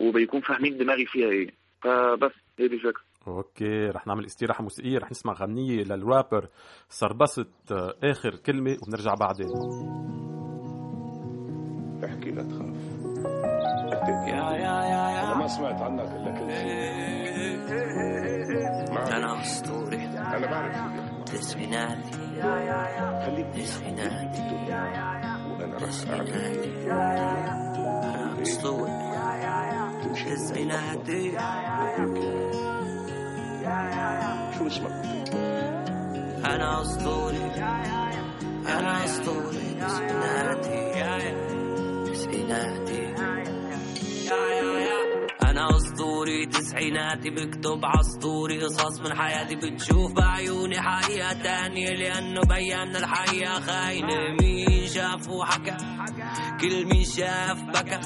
وبيكون فاهمين دماغي فيها إيه. فبس هي دي الفكرة. أوكي رح نعمل استراحه موسيقية رح نسمع غنية للرابر سربست آخر كلمة وبنرجع بعدين. احكي لا تخاف. يا يا يا أنا يا ما سمعت عنك إلا كل شيء. أنا أسطوري. أنا بعرف تسعيناتي خليك تسعيناتي وأنا رح اعمل أنا اسطوري تسعيناتي شو اسمك أنا اسطوري أنا اسطوري تسعيناتي تسعيناتي أنا اسطوري تسعيناتي بكتب عسطوري قصص من حياتي بتشوف بعيوني حقيقة تانية لأنه بيان الحقيقة. خاينة مين شاف وحكى كل مين شاف؟ بكى.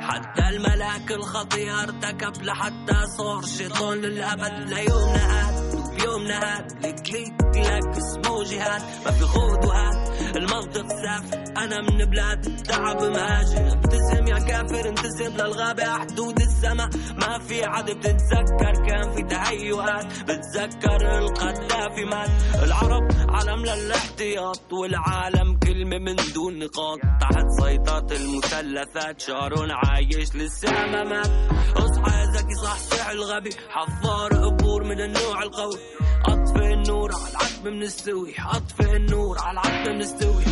حتى الملاك الخطية ارتكب لحتى صار شيطان للأبد ليومنا هاد وبيومنا هاد لك لك اسمه جهاد. ما في خود وهات. المنطق سافر أنا من بلاد تعب مهاجر ابتسم يا كافر انتسب للغابة. حدود السما ما في عد بتتذكر كان في تهيؤات. بتذكر القذافي مات. العرب علم للاحتياط. والعالم كلمة من دون نقاط. تحت سيطرة المثلثات. شارون عايش لسه ما مات. أصحى يا زكي صحصح الغبي حفار قبور من النوع القوي. اطفئ النور على العتمة بنستوي اطفئ النور على العتمة بنستوي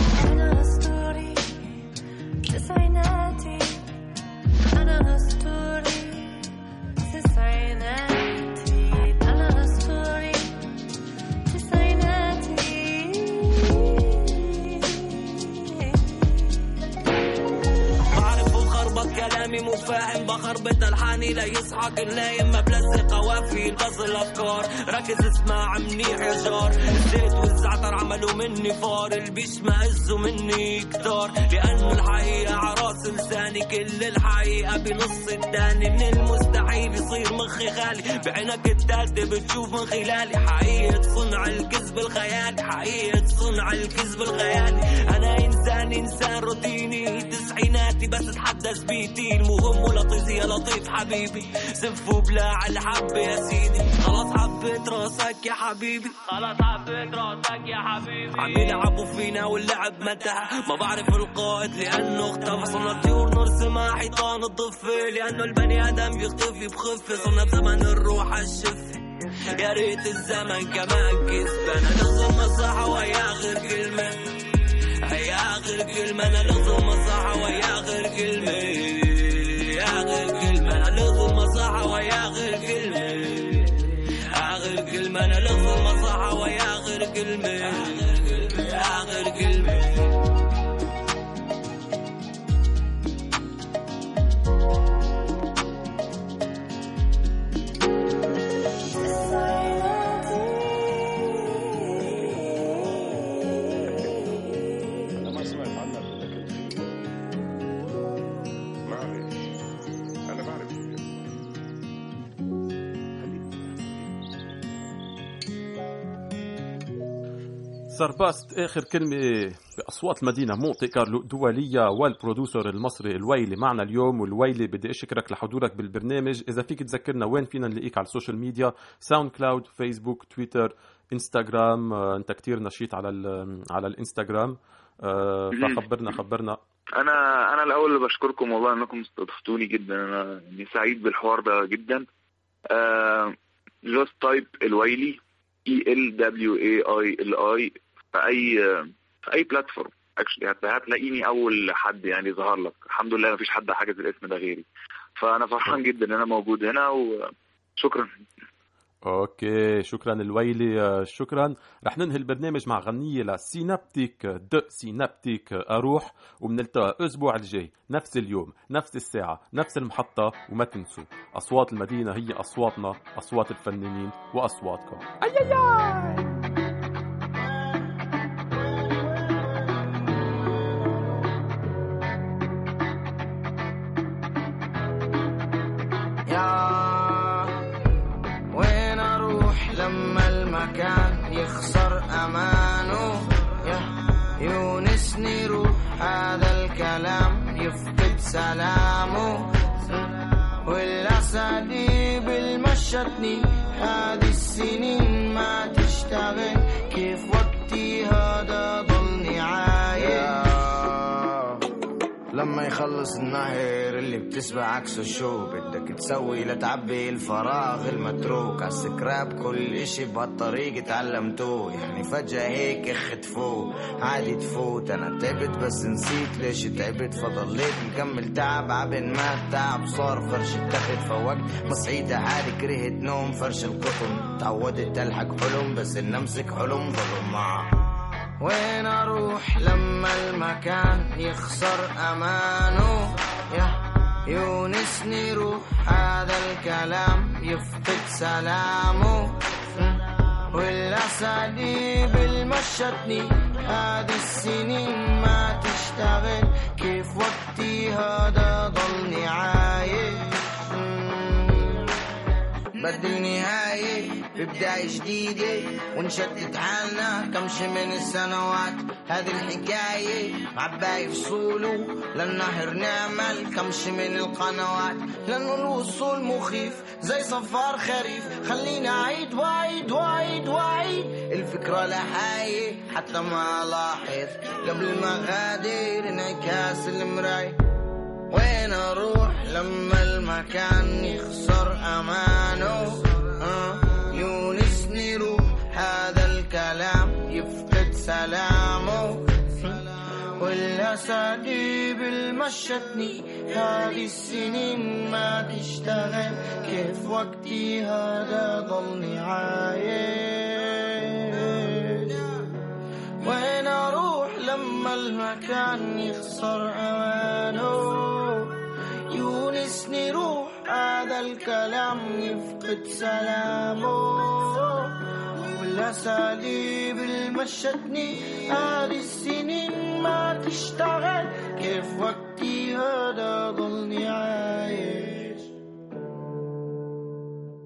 كلامي مو فاهم بخربط الحاني لا يصحى كل نايم ما بلزق قوافي بس الافكار ركز اسمع منيح يا جار الزيت والزعتر عملوا مني فار اللي بيشمئزوا مني كتار لأنه الحقيقة عراس لساني كل الحقيقة. بنص الثاني من المستحيل يصير مخي خالي بعينك التالتة بتشوف من خلالي. حقيقة صنع الكذب الخيالي. حقيقة صنع الكذب الخيالي. أنا إنسان روتيني. تسعيناتي بس اتحدث بيتي. المهم ولطيف يا لطيف حبيبي. سف وبلاع الحب يا سيدي. خلاص حبيت راسك يا حبيبي. خلاص حبيت راسك يا حبيبي. عم يلعبوا فينا واللعب ما انتهى ما بعرف القائد لأنه اختفى. صرنا طيور نرسم حيطان الضفة لأنه البني آدم بيختفي بخفة صرنا بزمن الروح الشفة يا ريت الزمن كمان كذب. أنا لازم مصحة ويا غير كلمة. يا غير كلمة أنا لازم مصحة ويا غير كلمة يا غير كلمة أنا لازم مصحة ويا غير كلمة غير كلمة أنا لازم مصحة ويا غير كلمة غير كلمة سرباست آخر كلمة بأصوات المدينة مونتي كارلو دوليه وال producer المصري الويلي. معنا اليوم والويلي بدي أشكرك لحضورك بالبرنامج. إذا فيك تذكرنا وين فينا نلاقيك على ال social media SoundCloud فيسبوك تويتر إنستغرام. آه، أنت كتير نشيط على على الإنستغرام. آه، فخبرنا خبرنا. أنا أنا الأول اللي بشكركم والله إنكم استضفتوني جدا. أنا يعني سعيد بالحوار ده جدا. just type الويلي اي ال دبليو اي اي ال اي في أي في أي platform actually هتلاقيني أول حد يعني ظهر لك. الحمد لله مفيش حد حاجز الاسم ده غيري. فأنا فرحان جدا إن أنا موجود هنا وشكرا okay شكرا الويلي شكرا. رح ننهي البرنامج مع غنية لسينابتيك د سينابتيك أروح. وبنلتقى الأسبوع الجاي نفس اليوم نفس الساعة نفس المحطة وما تنسوا أصوات المدينة هي أصواتنا أصوات الفنانين وأصواتكم. أي! يفقد سلامه والأساليب المشتني. هذه السنين ما تشتغل. لما يخلص النهر اللي بتسبع عكسه شو بدك تسوي لتعبي الفراغ المتروك. عالسكراب كل إشي بهالطريق اتعلمتوه يعني فجأة هيك اختفوا عادي تفوت. أنا تعبت بس نسيت ليش تعبت. فضليت مكمل تعب. عبن ما التعب صار فرش التخت. فوقت صحيت حالي كرهت نوم. فرش القطن. تعودت الحق حلم بس إن أمسك حلم ظلم. معه وين أروح لما المكان يخسر أمانه؟ يا يونسني روح هذا الكلام يفقد سلامه. والاساليب المشتني هذه السنين ما تشتغل. كيف وقتي هذا ضلني عايش؟ بدل نهاية ببداية جديدة ونشتت حالنا كمشي من السنوات. هذه الحكاية عباية فصوله للنهر نعمل كمشي من القنوات. لأنه الوصول مخيف زي صفار خريف. خلينا أعيد وأعيد وأعيد وأعيد الفكرة لحاية حتى ما لاحظ. قبل ما غادر انعكاس المراية وين أروح لما المكان يخسر أمانه؟ آه يونسني روح هذا الكلام يفقد سلامه. والاساليب المشتني هذه السنين ما تشتغل. كيف وقتي هذا ضلني عايش؟ وين أروح لما المكان يخسر أمانه؟ يونسني روح هذا الكلام يفقد سلامه. والأساليب المشتني هذه السنين ما تشتغل. كيف وقتي هذا ضلني عايش؟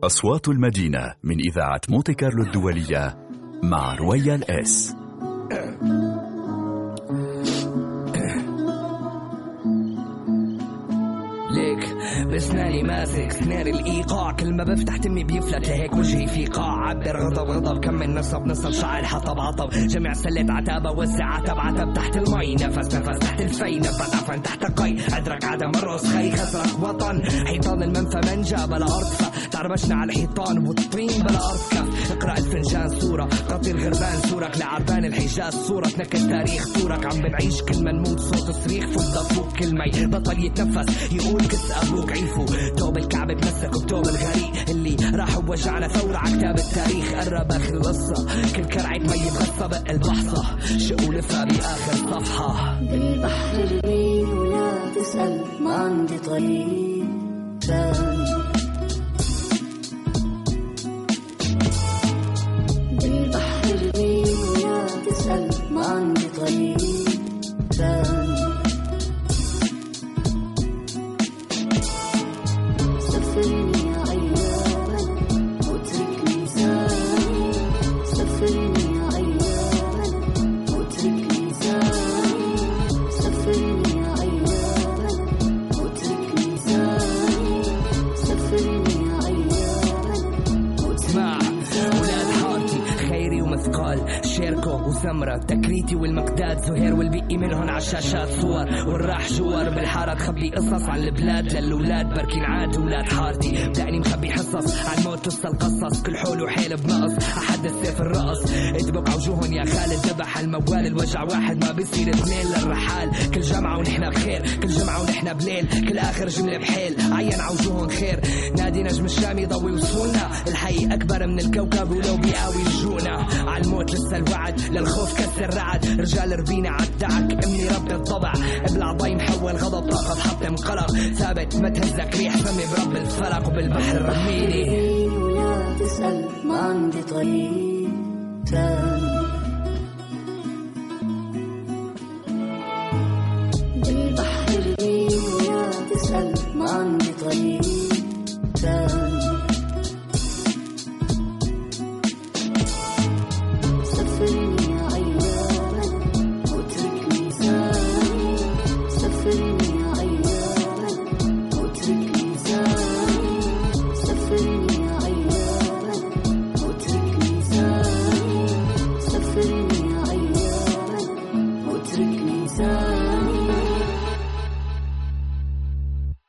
أصوات المدينة من إذاعة مونتي كارلو الدولية مع رويال إس. ليك بسناني ماسك سنار الإيقاع. كل ما بفتح تمي بيفلت لهيك وجهي في قاع. عبر غضب غضب كمل نصب نصب شعر حطب عطب. جميع سلة عتابة وزع عتب عتب تحت المي. نفس نفس تحت الفي. نفس عفن تحت قي. أدرك عدم الرؤوس خي. خسرك وطن. حيطان المنفى منجا بلا ارض تعربشنا على الحيطان والطين بلا ارض كف اقرأ الفنجان صورة قطير غربان صورك لعربان الحجاز صورة تنكد تاريخ صورك عم بنعيش كل ما نموت صوت صريخ. فوق كلمة بطل يتنفس. يقول كس أبوك. عيفو توب الكعب بمسك وبتوب الغريق. اللي راح ووجعنا ثورة على كتاب التاريخ. قرب آخر القصة كل كرعة مي بغصة بقلب لحظة شق ولفها بآخر صفحة. بالبحر ارمي ولا تسأل ما عندي طريق. وسمرة تكريتي والمقداد زهير منهن عالشاشات صور والراح جوار بالحارة تخبي قصص عن البلاد للولاد بركين عاد ولاد حارتي بدأني مخبي حصص عن موت توصل قصص كل حول وحيل بنقص. أحدث سيف الرقص. ادبك عوجوهن يا خالد. ذبح الموال. الوجع واحد ما بيصير اثنين للرحال. كل جمعة ونحن بخير. كل جمعة ونحن بليل. كل آخر جملة بحيل. عين عوجوهن خير. نادي نجم الشام يضوي وصولنا. الحي أكبر من الكوكب ولو بيقاوي الجونا عالموت لسه الوعد. للخوف كسر رعد. رجال ربينا عالدعك أمني رب الطبع. ابلع ضي محول غضب طاقة حطم قلق ثابت ما تهزك ريح فمي برب الفلق وبالبحر رميني ولا تسأل ما عندي طريق. تاني